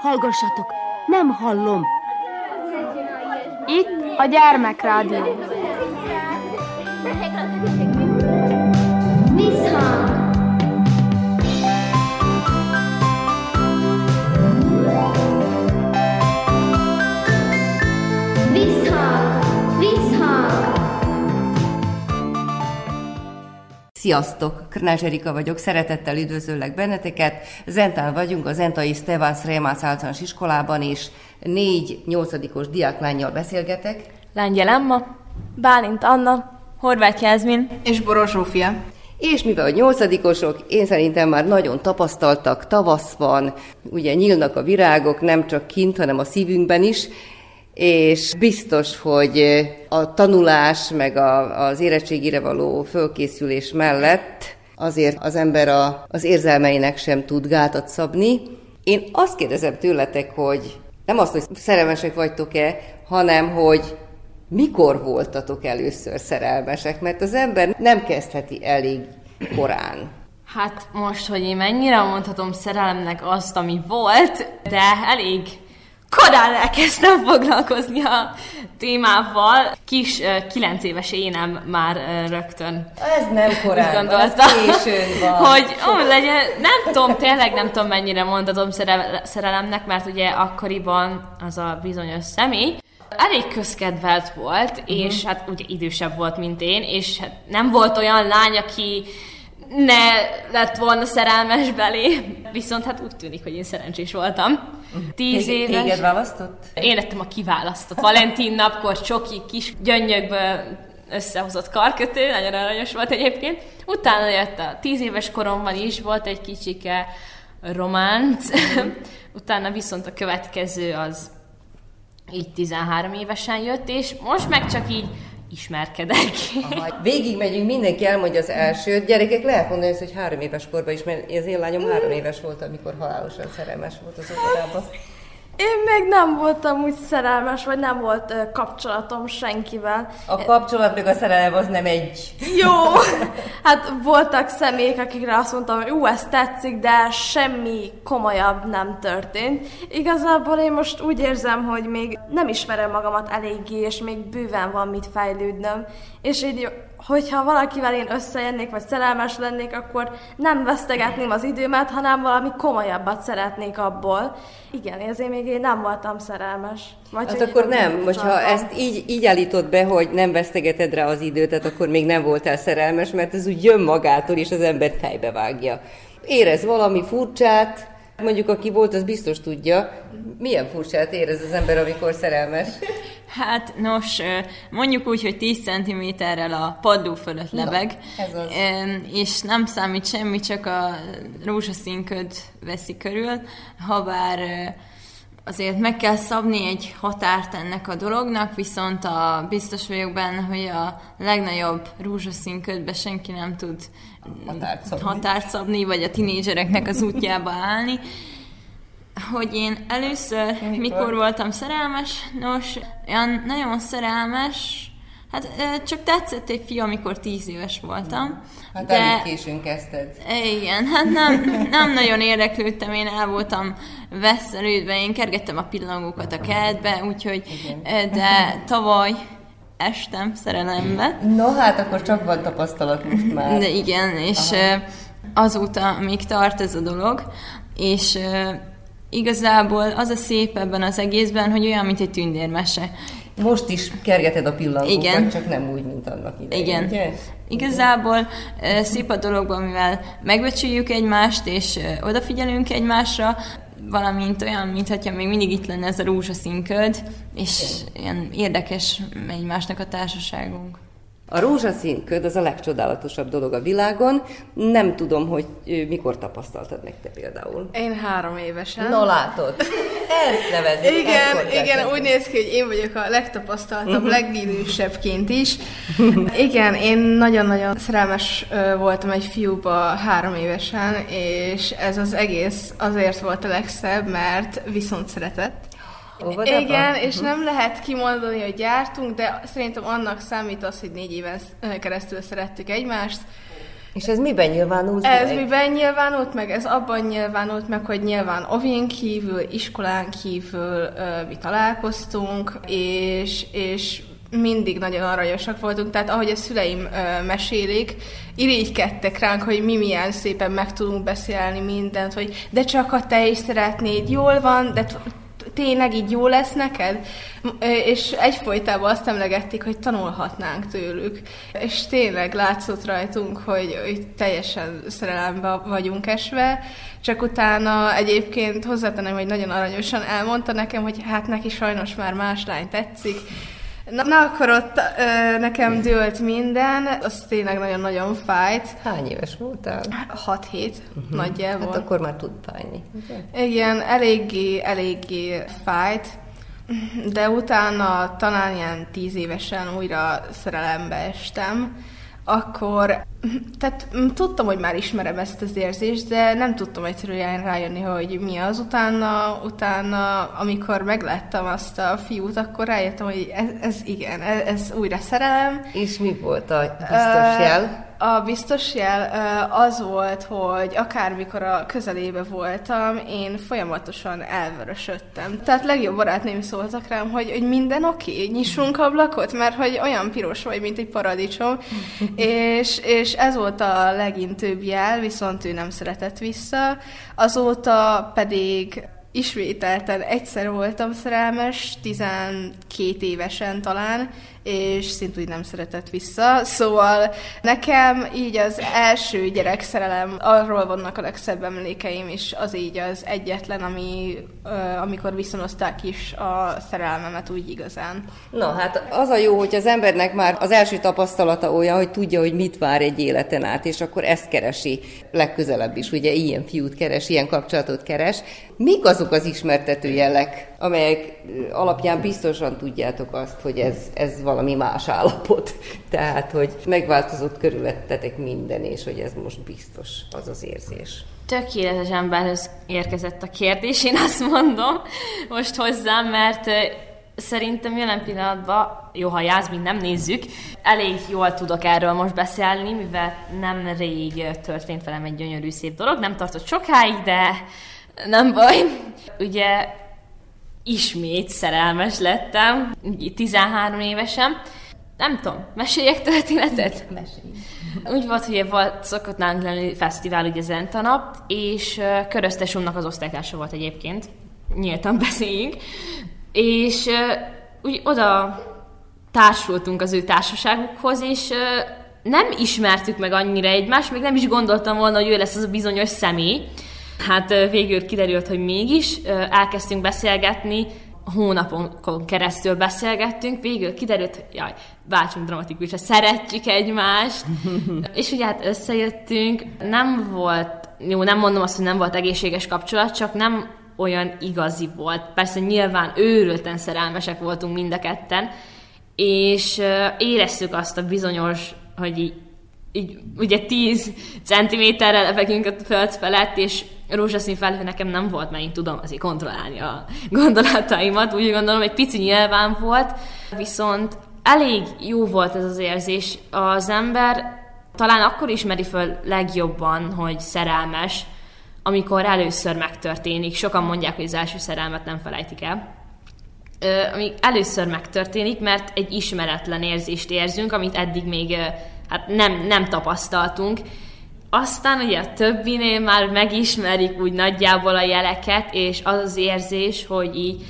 Hallgassatok, nem hallom. Itt a gyermekrádió. Sziasztok! Krnás Erika vagyok, szeretettel üdvözöllek benneteket. Zentán vagyunk, a Zentai Stevász Rémász általános iskolában, és négy nyolcadikos diáklányjal beszélgetek. Lengyel Emma, Bálint Anna, Horváth Jászmin és Boros Zsófia. És mivel a nyolcadikosok, én szerintem már nagyon tapasztaltak, tavasz van, ugye nyílnak a virágok, nem csak kint, hanem a szívünkben is, és biztos, hogy a tanulás, meg a, az érettségire való fölkészülés mellett azért az ember a, az érzelmeinek sem tud gátat szabni. Én azt kérdezem tőletek, hogy nem azt, hogy szerelmesek vagytok-e, hanem hogy mikor voltatok először szerelmesek, mert az ember nem kezdheti elég korán. Hát most, hogy én mennyire mondhatom szerelemnek azt, ami volt, de elég korán elkezdtem foglalkozni a témával. Kis kilenc éves énem már rögtön Ez nem korán gondolta, ez későn van. hogy ó, legyen, nem tudom, tényleg nem tudom mennyire mondhatom szerel- szerelemnek, mert ugye akkoriban az a bizonyos személy, elég közkedvelt volt, uh-huh. és hát ugye idősebb volt, mint én, és hát nem volt olyan lány, aki ne lett volna szerelmes belé, viszont hát úgy tűnik, hogy én szerencsés voltam. Tíz Tég- éves. Téged választott? Én lettem a kiválasztott. Valentin napkor csoki kis gyöngyökből összehozott karkötő, nagyon aranyos volt egyébként. Utána jött a tíz éves koromban is, volt egy kicsike románc. Utána viszont a következő az így 13 évesen jött, és most meg csak így ismerkedek. Aha, végig megyünk, mindenki elmondja az elsőt. Gyerekek, lehet mondani ezt, hogy három éves korban is, mert az én lányom három éves volt, amikor halálosan szerelmes volt az operában. Én még nem voltam úgy szerelmes, vagy nem volt ö, kapcsolatom senkivel. A kapcsolat meg a szerelem az nem egy. Jó, hát voltak személyek, akikre azt mondtam, hogy ú, ez tetszik, de semmi komolyabb nem történt. Igazából én most úgy érzem, hogy még nem ismerem magamat eléggé, és még bőven van mit fejlődnöm. És így, hogyha valakivel én összejönnék, vagy szerelmes lennék, akkor nem vesztegetném az időmet, hanem valami komolyabbat szeretnék abból. Igen, ezért még én nem voltam szerelmes. Vagy Hát akkor nem, hogyha ezt így, így állítod be, hogy nem vesztegeted rá az időt, tehát akkor még nem voltál szerelmes, mert ez úgy jön magától, és az ember fejbe vágja. Érez valami furcsát, mondjuk aki volt, az biztos tudja, milyen furcsát érez az ember, amikor szerelmes. Hát, nos, mondjuk úgy, hogy 10 cm-rel a padló fölött lebeg, ez az. És nem számít semmi, csak a rózsaszínköd veszi körül, habár ö, azért meg kell szabni egy határt ennek a dolognak, viszont a, biztos vagyok benne, hogy a legnagyobb rózsaszínködbe senki nem tud Határt szabni. határt szabni, vagy a tinédzsereknek az útjába állni. Hogy én először, mikor, mikor voltam szerelmes, nos, olyan nagyon szerelmes, hát csak tetszett egy fiú, amikor tíz éves voltam. Hát elég későn kezdted. Igen, hát nem, nem nagyon érdeklődtem, én el voltam veszelődve, én kergettem a pillangókat a kertbe, úgyhogy, ö, de tavaly estem szerelembe. No hát, akkor csak van tapasztalat most már. De igen, és ö, azóta még tart ez a dolog, és igazából az a szép ebben az egészben, hogy olyan, mint egy tündérmese. Most is kergeted a pillangókat, Igen. csak nem úgy, mint annak idején, Igen. ugye? Igazából szép a dologban, mivel megbecsüljük egymást, és odafigyelünk egymásra, valamint olyan, mintha még mindig itt lenne ez a rózsaszínköd, és ilyen érdekes egymásnak a társaságunk. A rózsaszín köd az a legcsodálatosabb dolog a világon. Nem tudom, hogy mikor tapasztaltad meg te például. Én három évesen. No látod, ezt nevezik. Igen, igen, kezdeni. úgy néz ki, hogy én vagyok a legtapasztaltabb, legidősebbként is. Igen, én nagyon-nagyon szerelmes voltam egy fiúba három évesen, és ez az egész azért volt a legszebb, mert viszont szeretett. Óvodában? Igen, és nem lehet kimondani, hogy gyártunk, de szerintem annak számít az, hogy négy éven keresztül szerettük egymást. És ez miben nyilvánult Ez meg? miben nyilvánult meg? Ez abban nyilvánult meg, hogy nyilván ovin kívül, iskolán kívül ö, mi találkoztunk, és, és mindig nagyon aranyosak voltunk, tehát ahogy a szüleim ö, mesélik, irigykedtek ránk, hogy mi milyen szépen meg tudunk beszélni mindent, hogy de csak a te is szeretnéd, jól van, de t- tényleg így jó lesz neked? És egyfolytában azt emlegették, hogy tanulhatnánk tőlük. És tényleg látszott rajtunk, hogy, hogy teljesen szerelembe vagyunk esve, csak utána egyébként hozzátenem, hogy nagyon aranyosan elmondta nekem, hogy hát neki sajnos már más lány tetszik, Na, na akkor ott ö, nekem dőlt minden, az tényleg nagyon-nagyon fájt. Hány éves voltál? 6 hét uh-huh. nagyjából. Hát akkor már tud fájni. ugye? Igen, eléggé, eléggé fájt, de utána talán ilyen tíz évesen újra szerelembe estem, akkor, tehát tudtam, hogy már ismerem ezt az érzést, de nem tudtam egyszerűen rájönni, hogy mi az. Utána, utána amikor megláttam azt a fiút, akkor rájöttem, hogy ez, ez igen, ez, ez újra szerelem, És mi volt a biztos jel? A biztos jel az volt, hogy akármikor a közelébe voltam, én folyamatosan elvörösödtem. Tehát legjobb barátném szóltak rám, hogy, hogy minden oké, nyissunk ablakot, mert hogy olyan piros vagy, mint egy paradicsom. és, és ez volt a legintőbb jel, viszont ő nem szeretett vissza. Azóta pedig ismételten egyszer voltam szerelmes, 12 évesen talán, és szintúgy nem szeretett vissza. Szóval nekem így az első gyerekszerelem, arról vannak a legszebb emlékeim, és az így az egyetlen, ami, amikor viszonozták is a szerelmemet úgy igazán. Na, hát az a jó, hogy az embernek már az első tapasztalata olyan, hogy tudja, hogy mit vár egy életen át, és akkor ezt keresi legközelebb is, ugye ilyen fiút keres, ilyen kapcsolatot keres. Mik azok az ismertető jelek, amelyek alapján biztosan tudjátok azt, hogy ez, ez valami más állapot. Tehát, hogy megváltozott körülöttetek minden, és hogy ez most biztos az az érzés. Tökéletes emberhez érkezett a kérdés, én azt mondom most hozzám, mert szerintem jelen pillanatban, jó, ha Jászmin nem nézzük, elég jól tudok erről most beszélni, mivel nem rég történt velem egy gyönyörű szép dolog, nem tartott sokáig, de nem baj. Ugye ismét szerelmes lettem, így 13 évesen. Nem tudom, meséljek történetet? Mesélj. Úgy volt, hogy volt, szokott nálunk lenni fesztivál, ugye Zentanap, és köröztesumnak az osztálytársa volt egyébként. Nyíltan beszéljünk. És úgy oda társultunk az ő társaságukhoz, és nem ismertük meg annyira egymást, még nem is gondoltam volna, hogy ő lesz az a bizonyos személy. Hát végül kiderült, hogy mégis elkezdtünk beszélgetni, hónapon keresztül beszélgettünk, végül kiderült, hogy jaj, váltsunk dramatikusra, szeretjük egymást, és ugye hát összejöttünk, nem volt, jó, nem mondom azt, hogy nem volt egészséges kapcsolat, csak nem olyan igazi volt. Persze nyilván őrülten szerelmesek voltunk mind a ketten, és éreztük azt a bizonyos, hogy így így ugye 10 centiméterrel levegünk a föld felett, és rózsaszín felhő nekem nem volt, mert én tudom azért kontrollálni a gondolataimat, úgy gondolom, egy pici nyilván volt, viszont elég jó volt ez az érzés. Az ember talán akkor ismeri föl legjobban, hogy szerelmes, amikor először megtörténik. Sokan mondják, hogy az első szerelmet nem felejtik el. Ö, ami először megtörténik, mert egy ismeretlen érzést érzünk, amit eddig még hát nem, nem tapasztaltunk. Aztán ugye a többinél már megismerik úgy nagyjából a jeleket, és az az érzés, hogy így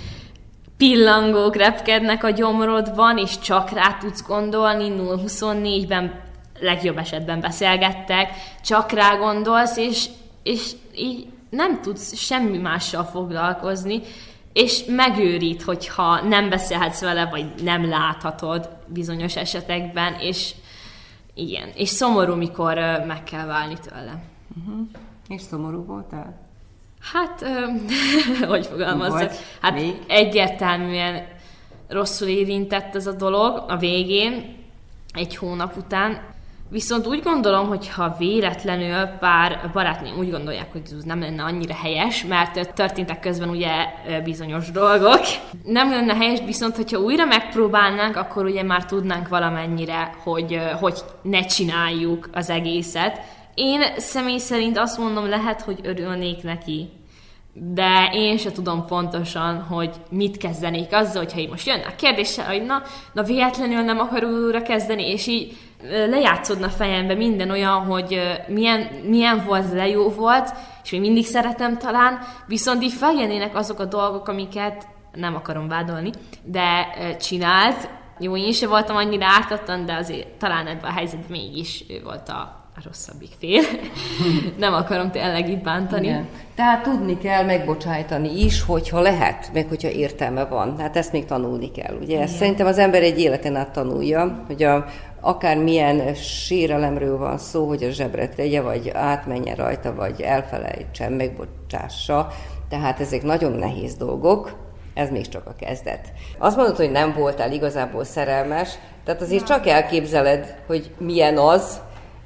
pillangók repkednek a gyomrodban, és csak rá tudsz gondolni, 0-24-ben legjobb esetben beszélgettek, csak rá gondolsz, és, és így nem tudsz semmi mással foglalkozni, és megőrít, hogyha nem beszélhetsz vele, vagy nem láthatod bizonyos esetekben, és igen, és szomorú, mikor meg kell válni tőle. És szomorú voltál? Hát, hogy fogalmazzak? Hát még? egyértelműen rosszul érintett ez a dolog a végén, egy hónap után. Viszont úgy gondolom, hogy ha véletlenül pár barátnőm úgy gondolják, hogy ez nem lenne annyira helyes, mert történtek közben ugye bizonyos dolgok. Nem lenne helyes, viszont hogyha újra megpróbálnánk, akkor ugye már tudnánk valamennyire, hogy, hogy ne csináljuk az egészet. Én személy szerint azt mondom, lehet, hogy örülnék neki, de én se tudom pontosan, hogy mit kezdenék azzal, hogyha így most jönne a kérdése, hogy na, na véletlenül nem akar újra kezdeni, és így lejátszódna fejembe minden olyan, hogy milyen, milyen volt, le jó volt, és még mindig szeretem talán, viszont így feljönnének azok a dolgok, amiket nem akarom vádolni, de csinált. Jó, én sem voltam annyira ártatlan, de azért talán ebben a helyzetben mégis ő volt a, a rosszabbik fél. nem akarom tényleg itt bántani. Igen. Tehát tudni kell megbocsájtani is, hogyha lehet, meg hogyha értelme van. Hát ezt még tanulni kell. Ugye ezt szerintem az ember egy életen át tanulja, hogy a, akármilyen sérelemről van szó, hogy a zsebre tegye, vagy átmenje rajta, vagy elfelejtsen, megbocsássa. Tehát ezek nagyon nehéz dolgok, ez még csak a kezdet. Azt mondod, hogy nem voltál igazából szerelmes, tehát azért csak elképzeled, hogy milyen az,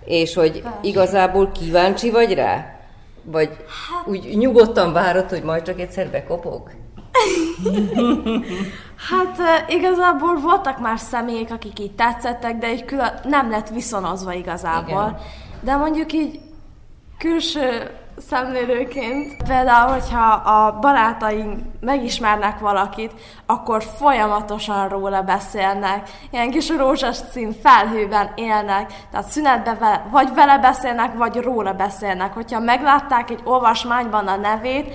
és hogy igazából kíváncsi vagy rá? Vagy hát... úgy nyugodtan várod, hogy majd csak egyszer bekopog? hát igazából voltak már személyek, akik így tetszettek, de így külön nem lett viszonozva igazából. Igen. De mondjuk így külső szemlélőként, például, hogyha a barátaink megismernek valakit, akkor folyamatosan róla beszélnek, ilyen kis rózsaszín felhőben élnek, tehát szünetben vele, vagy vele beszélnek, vagy róla beszélnek. Hogyha meglátták egy olvasmányban a nevét,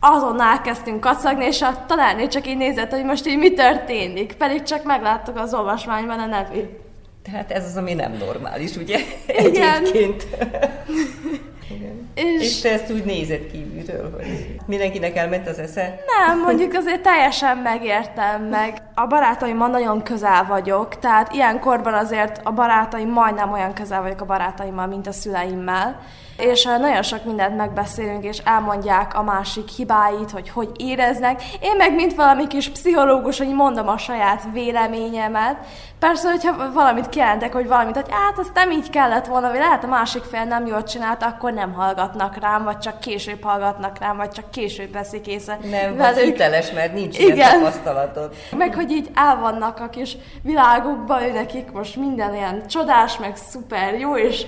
azonnal elkezdtünk kacagni, és a tanárné csak így nézett, hogy most így mi történik, pedig csak megláttuk az olvasmányban a nevét. Tehát ez az, ami nem normális, ugye? Igen. Egyébként. És... és te ezt úgy nézed kívülről, hogy mindenkinek elment az esze? Nem, mondjuk azért teljesen megértem meg. A barátaimmal nagyon közel vagyok, tehát ilyenkorban azért a barátaim majdnem olyan közel vagyok a barátaimmal, mint a szüleimmel és nagyon sok mindent megbeszélünk, és elmondják a másik hibáit, hogy hogy éreznek. Én meg, mint valami kis pszichológus, hogy mondom a saját véleményemet. Persze, hogyha valamit kijelentek, hogy valamit, hogy hát azt nem így kellett volna, vagy lehet a másik fél nem jól csinálta, akkor nem hallgatnak rám, vagy csak később hallgatnak rám, vagy csak később veszik észre. Nem, vagy hiteles, mert nincs Igen. ilyen tapasztalatod. Meg, hogy így el vannak a kis világukban, ő nekik most minden ilyen csodás, meg szuper jó, és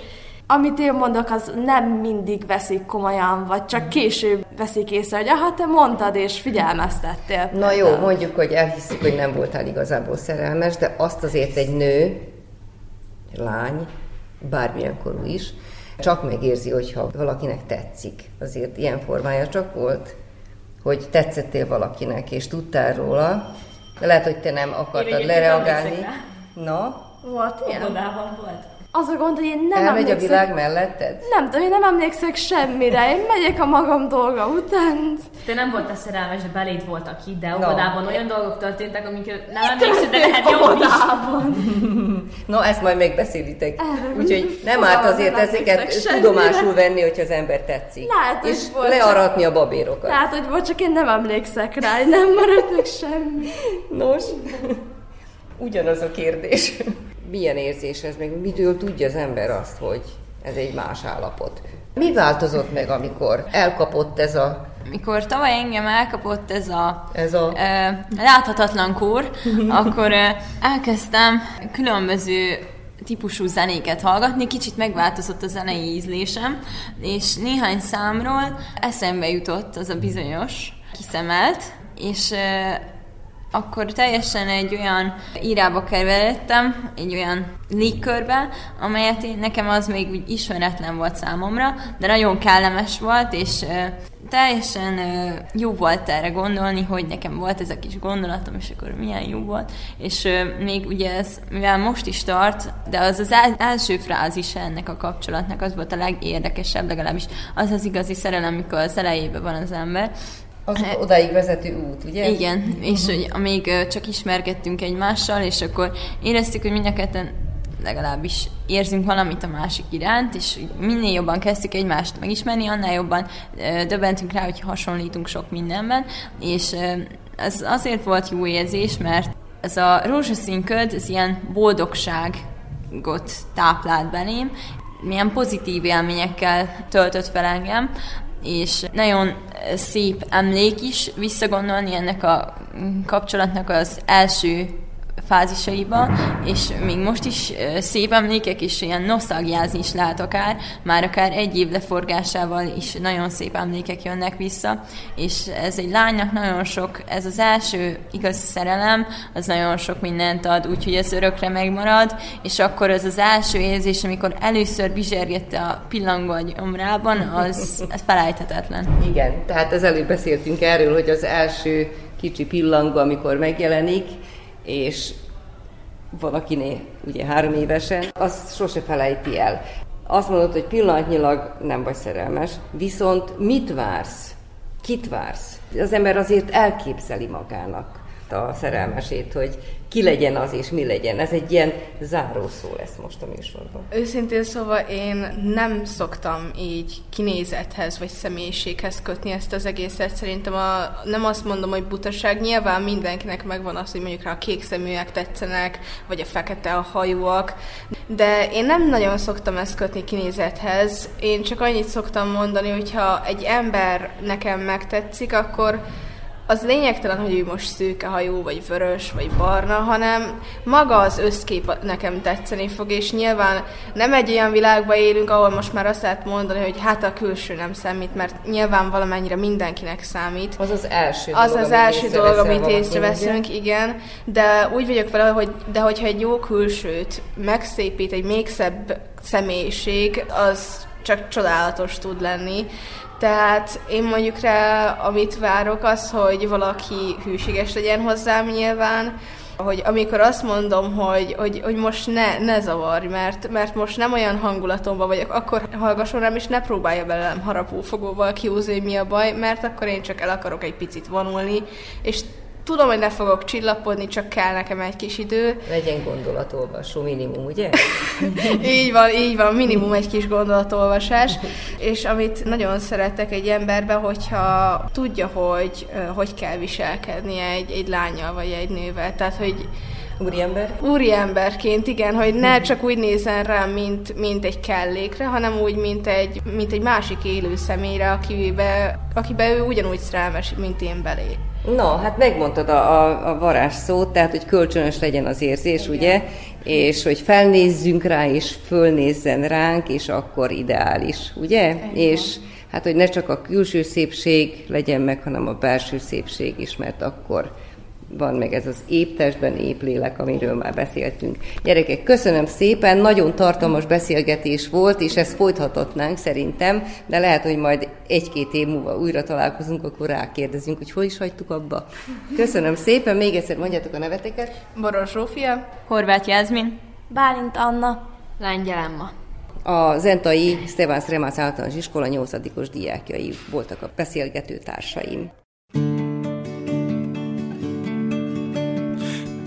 amit én mondok, az nem mindig veszik komolyan, vagy csak később veszik észre, hogy aha, te mondtad és figyelmeztettél. Na jó, mondjuk, hogy elhiszük, hogy nem voltál igazából szerelmes, de azt azért egy nő, lány, bármilyen korú is, csak megérzi, hogyha valakinek tetszik. Azért ilyen formája csak volt, hogy tetszettél valakinek, és tudtál róla. De lehet, hogy te nem akartad lereagálni. Na? Volt ilyen? volt. Az a gond, hogy én nem Elmegy emlékszek... a világ melletted? Nem tudom, én nem emlékszek semmire. Én megyek a magam dolga után. Te nem voltál szerelmes, de beléd voltak itt, de óvodában no. olyan dolgok történtek, amiket nem emlékszel, de lehet jobb is. no, ezt majd megbeszélitek. Úgyhogy nem árt azért ezeket tudomásul venni, hogyha az ember tetszik. Lehet, és learatni a babérokat. Lehet, hogy volt, csak én nem emlékszek rá, nem maradt meg semmi. Nos, ugyanaz a kérdés milyen érzés ez, meg mitől tudja az ember azt, hogy ez egy más állapot. Mi változott meg, amikor elkapott ez a... Mikor tavaly engem elkapott ez a, ez a... E, láthatatlan kór, akkor e, elkezdtem különböző típusú zenéket hallgatni, kicsit megváltozott a zenei ízlésem, és néhány számról eszembe jutott az a bizonyos kiszemelt, és akkor teljesen egy olyan írába keveredtem, egy olyan légkörbe, amelyet én, nekem az még úgy ismeretlen volt számomra, de nagyon kellemes volt, és teljesen jó volt erre gondolni, hogy nekem volt ez a kis gondolatom, és akkor milyen jó volt. És még ugye ez, mivel most is tart, de az az első frázis ennek a kapcsolatnak, az volt a legérdekesebb, legalábbis az az igazi szerelem, amikor az elejében van az ember, az odáig vezető út, ugye? Igen, és hogy amíg csak ismerkedtünk egymással, és akkor éreztük, hogy mindjárt legalábbis érzünk valamit a másik iránt, és minél jobban kezdtük egymást megismerni, annál jobban döbbentünk rá, hogy hasonlítunk sok mindenben, és ez azért volt jó érzés, mert ez a rózsaszín köd, ez ilyen boldogság világot táplált belém, milyen pozitív élményekkel töltött fel engem, és nagyon szép emlék is visszagondolni ennek a kapcsolatnak az első fázisaiba, és még most is szép emlékek, és ilyen nosztalgiázni is lehet akár, már akár egy év leforgásával is nagyon szép emlékek jönnek vissza, és ez egy lánynak nagyon sok, ez az első igaz szerelem, az nagyon sok mindent ad, úgyhogy ez örökre megmarad, és akkor az az első érzés, amikor először bizsergette a pillangó a gyomrában, az, az felejthetetlen. Igen, tehát az előbb beszéltünk erről, hogy az első kicsi pillangó, amikor megjelenik, és valakinél ugye három évesen, azt sose felejti el. Azt mondod, hogy pillanatnyilag nem vagy szerelmes, viszont mit vársz? Kit vársz? Az ember azért elképzeli magának a szerelmesét, hogy ki legyen az és mi legyen. Ez egy ilyen zárószó lesz most a műsorban. Őszintén szóval én nem szoktam így kinézethez vagy személyiséghez kötni ezt az egészet. Szerintem a, nem azt mondom, hogy butaság. Nyilván mindenkinek megvan az, hogy mondjuk rá a kék szeműek tetszenek, vagy a fekete a hajúak, de én nem nagyon szoktam ezt kötni kinézethez. Én csak annyit szoktam mondani, hogyha egy ember nekem megtetszik, akkor az lényegtelen, hogy ő most szőke hajú, vagy vörös, vagy barna, hanem maga az összkép nekem tetszeni fog, és nyilván nem egy olyan világban élünk, ahol most már azt lehet mondani, hogy hát a külső nem számít, mert nyilván valamennyire mindenkinek számít. Az az első az dolog, az első dolog, amit észreveszünk, igen, de úgy vagyok vele, hogy de hogyha egy jó külsőt megszépít egy még szebb személyiség, az csak csodálatos tud lenni. Tehát én mondjuk rá, amit várok, az, hogy valaki hűséges legyen hozzám nyilván, hogy amikor azt mondom, hogy, hogy, hogy most ne, ne zavarj, mert, mert most nem olyan hangulatomban vagyok, akkor hallgasson rám, és ne próbálja belem harapófogóval kiúzni, hogy mi a baj, mert akkor én csak el akarok egy picit vonulni, és Tudom, hogy ne fogok csillapodni, csak kell nekem egy kis idő. Legyen gondolatolvasó minimum, ugye? így van, így van, minimum egy kis gondolatolvasás. És amit nagyon szeretek egy emberben, hogyha tudja, hogy hogy kell viselkedni egy, egy lányjal vagy egy nővel. Tehát, hogy Úriember? Úriemberként, igen, hogy ne csak úgy nézzen rám, mint, mint egy kellékre, hanem úgy, mint egy, mint egy másik élő személyre, akibe, akibe ő ugyanúgy szerelmes, mint én belé. No, hát megmondtad a, a, a varázs szót, tehát, hogy kölcsönös legyen az érzés, Igen. ugye? És hogy felnézzünk rá, és fölnézzen ránk, és akkor ideális, ugye? Igen. És hát, hogy ne csak a külső szépség legyen meg, hanem a belső szépség is, mert akkor van meg ez az épp testben, épp lélek, amiről már beszéltünk. Gyerekek, köszönöm szépen, nagyon tartalmas beszélgetés volt, és ezt folytathatnánk szerintem, de lehet, hogy majd egy-két év múlva újra találkozunk, akkor rákérdezünk, hogy hol is hagytuk abba. Köszönöm szépen, még egyszer mondjátok a neveteket. Boros Zsófia, Horváth Jászmin, Bálint Anna, Lengyel Emma. A Zentai Stevans Remász általános iskola 8 diákjai voltak a beszélgető társaim.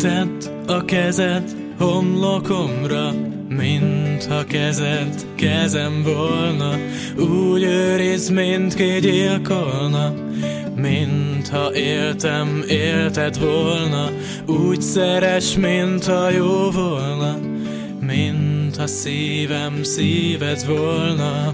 Tedd a kezed homlokomra, mintha kezed kezem volna, úgy őriz, mint kigyilkolna, mintha éltem, élted volna, úgy szeres, mintha jó volna, mintha szívem szíved volna.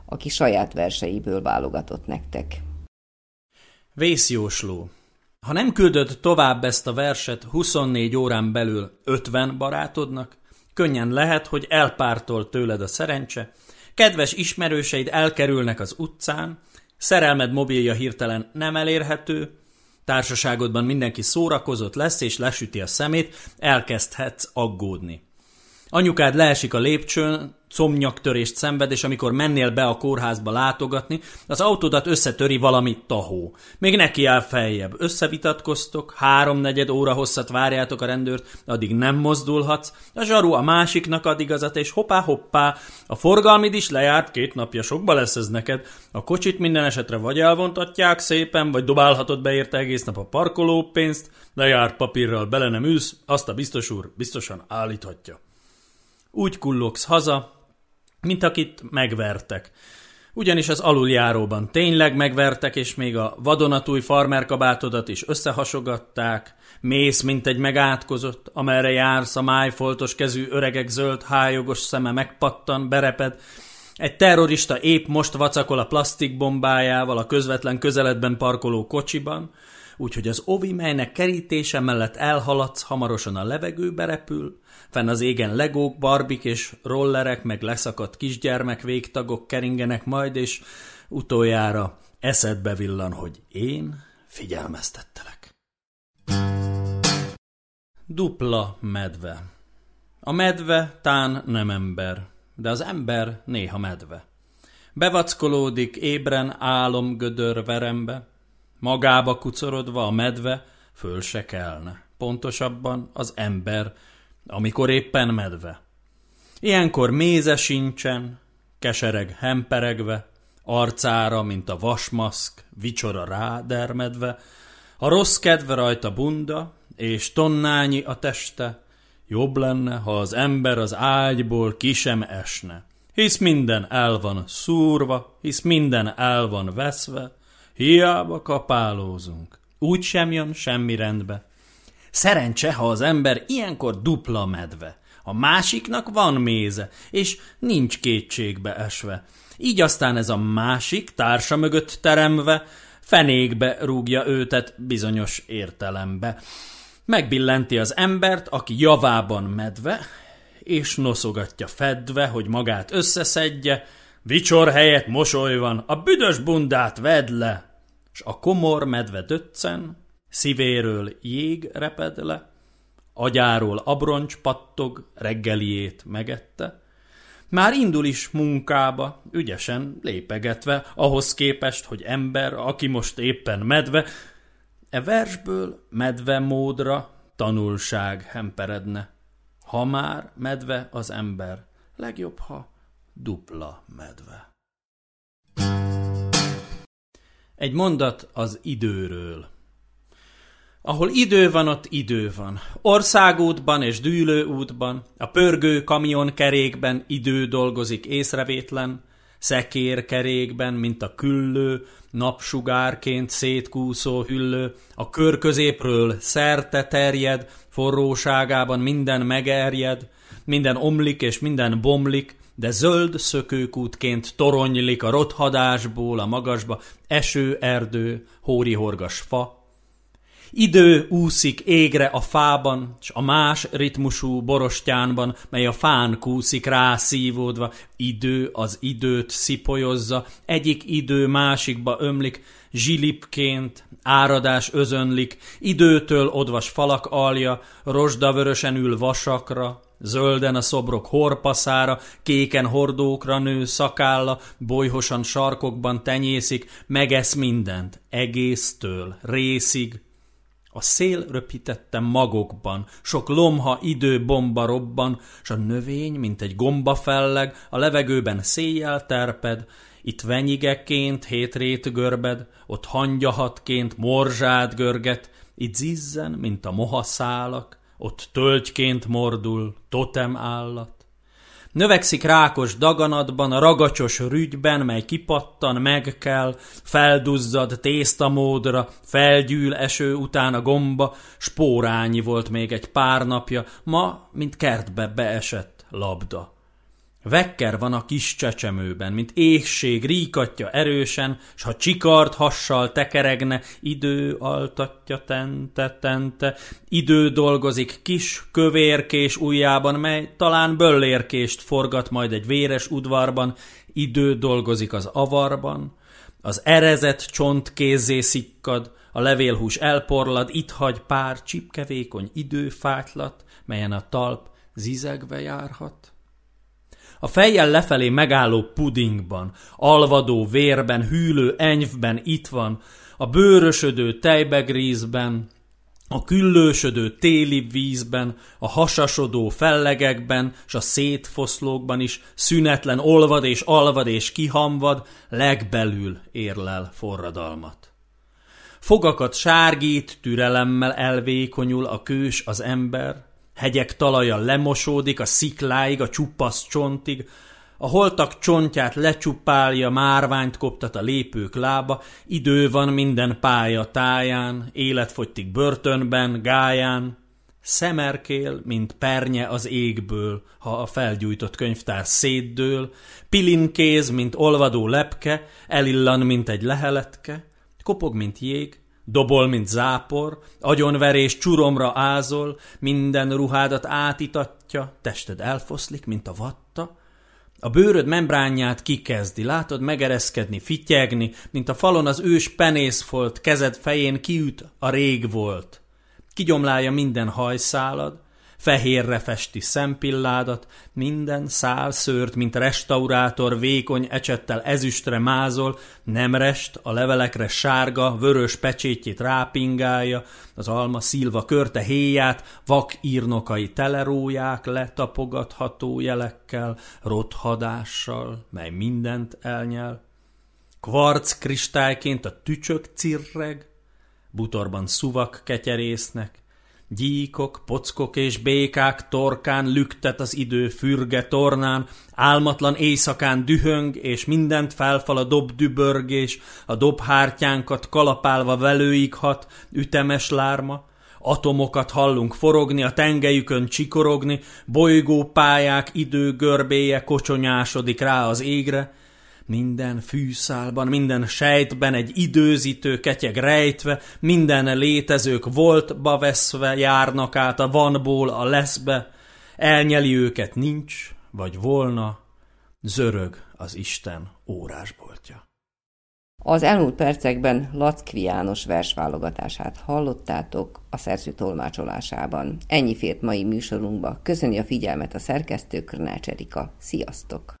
aki saját verseiből válogatott nektek. Vészjósló. Ha nem küldöd tovább ezt a verset 24 órán belül 50 barátodnak, könnyen lehet, hogy elpártol tőled a szerencse, kedves ismerőseid elkerülnek az utcán, szerelmed mobilja hirtelen nem elérhető, társaságodban mindenki szórakozott lesz és lesüti a szemét, elkezdhetsz aggódni. Anyukád leesik a lépcsőn, comnyaktörést szenved, és amikor mennél be a kórházba látogatni, az autódat összetöri valami tahó. Még neki áll feljebb. Összevitatkoztok, háromnegyed óra hosszat várjátok a rendőrt, addig nem mozdulhatsz, a zsaru a másiknak ad igazat, és hoppá-hoppá, a forgalmid is lejárt, két napja sokba lesz ez neked, a kocsit minden esetre vagy elvontatják szépen, vagy dobálhatod be érte egész nap a parkolópénzt, lejárt papírral bele nem ülsz, azt a biztos úr biztosan állíthatja. Úgy kullogsz haza, mint akit megvertek. Ugyanis az aluljáróban tényleg megvertek, és még a vadonatúj farmerkabátodat is összehasogatták, mész, mint egy megátkozott, amerre jársz, a májfoltos kezű öregek zöld hájogos szeme megpattan, bereped, egy terrorista épp most vacakol a plastikbombájával a közvetlen közeledben parkoló kocsiban, úgyhogy az ovi, melynek kerítése mellett elhaladsz, hamarosan a levegőbe repül, Fenn az égen legók, barbik és rollerek, meg leszakadt kisgyermek végtagok keringenek majd, és utoljára eszedbe villan, hogy én figyelmeztettelek. Dupla medve. A medve tán nem ember, de az ember néha medve. Bevackolódik ébren álom gödör verembe, magába kucorodva a medve föl se kelne. Pontosabban az ember amikor éppen medve. Ilyenkor méze sincsen, kesereg hemperegve, arcára, mint a vasmaszk, vicsora rádermedve, a rossz kedve rajta bunda, és tonnányi a teste, jobb lenne, ha az ember az ágyból ki esne. Hisz minden el van szúrva, hisz minden el van veszve, hiába kapálózunk. Úgy sem jön semmi rendbe. Szerencse, ha az ember ilyenkor dupla medve. A másiknak van méze, és nincs kétségbe esve. Így aztán ez a másik, társa mögött teremve, fenékbe rúgja őtet bizonyos értelembe. Megbillenti az embert, aki javában medve, és noszogatja fedve, hogy magát összeszedje, vicsor helyett mosoly van, a büdös bundát vedd le, s a komor medve döccen, Szívéről jég reped le, agyáról abroncs pattog, reggeliét megette. Már indul is munkába, ügyesen lépegetve, ahhoz képest, hogy ember, aki most éppen medve, e versből medve módra tanulság hemperedne. Ha már medve az ember, legjobb, ha dupla medve. Egy mondat az időről. Ahol idő van, ott idő van. Országútban és dűlőútban, a pörgő kamionkerékben idő dolgozik észrevétlen, szekérkerékben, mint a küllő, napsugárként szétkúszó hüllő, a kör középről szerte terjed, forróságában minden megerjed, minden omlik és minden bomlik, de zöld szökőkútként toronylik a rothadásból a magasba eső, erdő, hórihorgas fa, Idő úszik égre a fában, s a más ritmusú borostyánban, mely a fán kúszik rá szívódva. Idő az időt szipolyozza, egyik idő másikba ömlik, zsilipként, áradás özönlik, időtől odvas falak alja, rozsdavörösen ül vasakra, Zölden a szobrok horpaszára, kéken hordókra nő szakálla, bolyhosan sarkokban tenyészik, megesz mindent, egésztől, részig, a szél röpítette magokban, sok lomha idő bomba robban, s a növény, mint egy gomba felleg, a levegőben széjjel terped, itt venyigeként hétrét görbed, ott hangyahatként morzsát görget, itt zizzen, mint a mohaszálak, ott tölgyként mordul totem állat. Növekszik rákos daganatban, a ragacsos rügyben, mely kipattan, megkel, felduzzad tésztamódra, felgyűl eső után a gomba, spórányi volt még egy pár napja, ma, mint kertbe beesett labda. Vekker van a kis csecsemőben, mint éhség ríkatja erősen, s ha csikart hassal tekeregne, idő altatja tente-tente, idő dolgozik kis kövérkés ujjában, mely talán böllérkést forgat majd egy véres udvarban, idő dolgozik az avarban, az erezett csont kézzé szikkad, a levélhús elporlad, itt hagy pár csipkevékony időfátlat, melyen a talp zizegve járhat. A fejjel lefelé megálló pudingban, alvadó vérben, hűlő enyvben itt van, a bőrösödő tejbegrízben, a küllősödő téli vízben, a hasasodó fellegekben, s a szétfoszlókban is szünetlen olvad és alvad és kihamvad, legbelül érlel forradalmat. Fogakat sárgít, türelemmel elvékonyul a kős az ember, Hegyek talaja lemosódik a szikláig, a csupasz csontig, a holtak csontját lecsupálja, márványt koptat a lépők lába, idő van minden pálya táján, életfogytik börtönben, gáján, Szemerkél, mint pernye az égből, ha a felgyújtott könyvtár szétdől, pilinkéz, mint olvadó lepke, elillan, mint egy leheletke, kopog, mint jég, Dobol, mint zápor, agyonverés csuromra ázol, minden ruhádat átitatja, tested elfoszlik, mint a vatta, a bőröd membránját kikezdi, látod megereszkedni, fityegni, mint a falon az ős penészfolt, kezed fején kiüt a rég volt. Kigyomlálja minden hajszálad, fehérre festi szempilládat, minden szál szőrt, mint restaurátor, vékony ecsettel ezüstre mázol, nem rest, a levelekre sárga, vörös pecsétjét rápingálja, az alma szilva körte héját, vak írnokai teleróják letapogatható jelekkel, rothadással, mely mindent elnyel. Kvarc kristályként a tücsök cirreg, butorban szuvak ketyerésznek, Gyíkok, pockok és békák torkán lüktet az idő fürge tornán, álmatlan éjszakán dühöng, és mindent felfal a dobdübörgés, a dobhártyánkat kalapálva velőig hat, ütemes lárma, Atomokat hallunk forogni, a tengelyükön csikorogni, bolygópályák idő görbéje kocsonyásodik rá az égre, minden fűszálban, minden sejtben egy időzítő ketyeg rejtve, minden létezők voltba veszve járnak át a vanból a leszbe, elnyeli őket nincs, vagy volna, zörög az Isten órásboltja. Az elmúlt percekben Lackvi János versválogatását hallottátok a szerző tolmácsolásában. Ennyi fért mai műsorunkba. Köszöni a figyelmet a szerkesztő Krnács Erika. Sziasztok!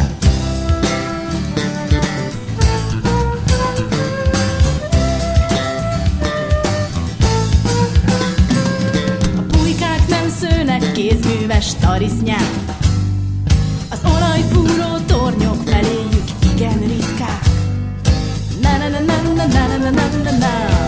műves tarisznyák. Az olajfúró tornyok feléjük igen ritkák. Na na na na na na na na na na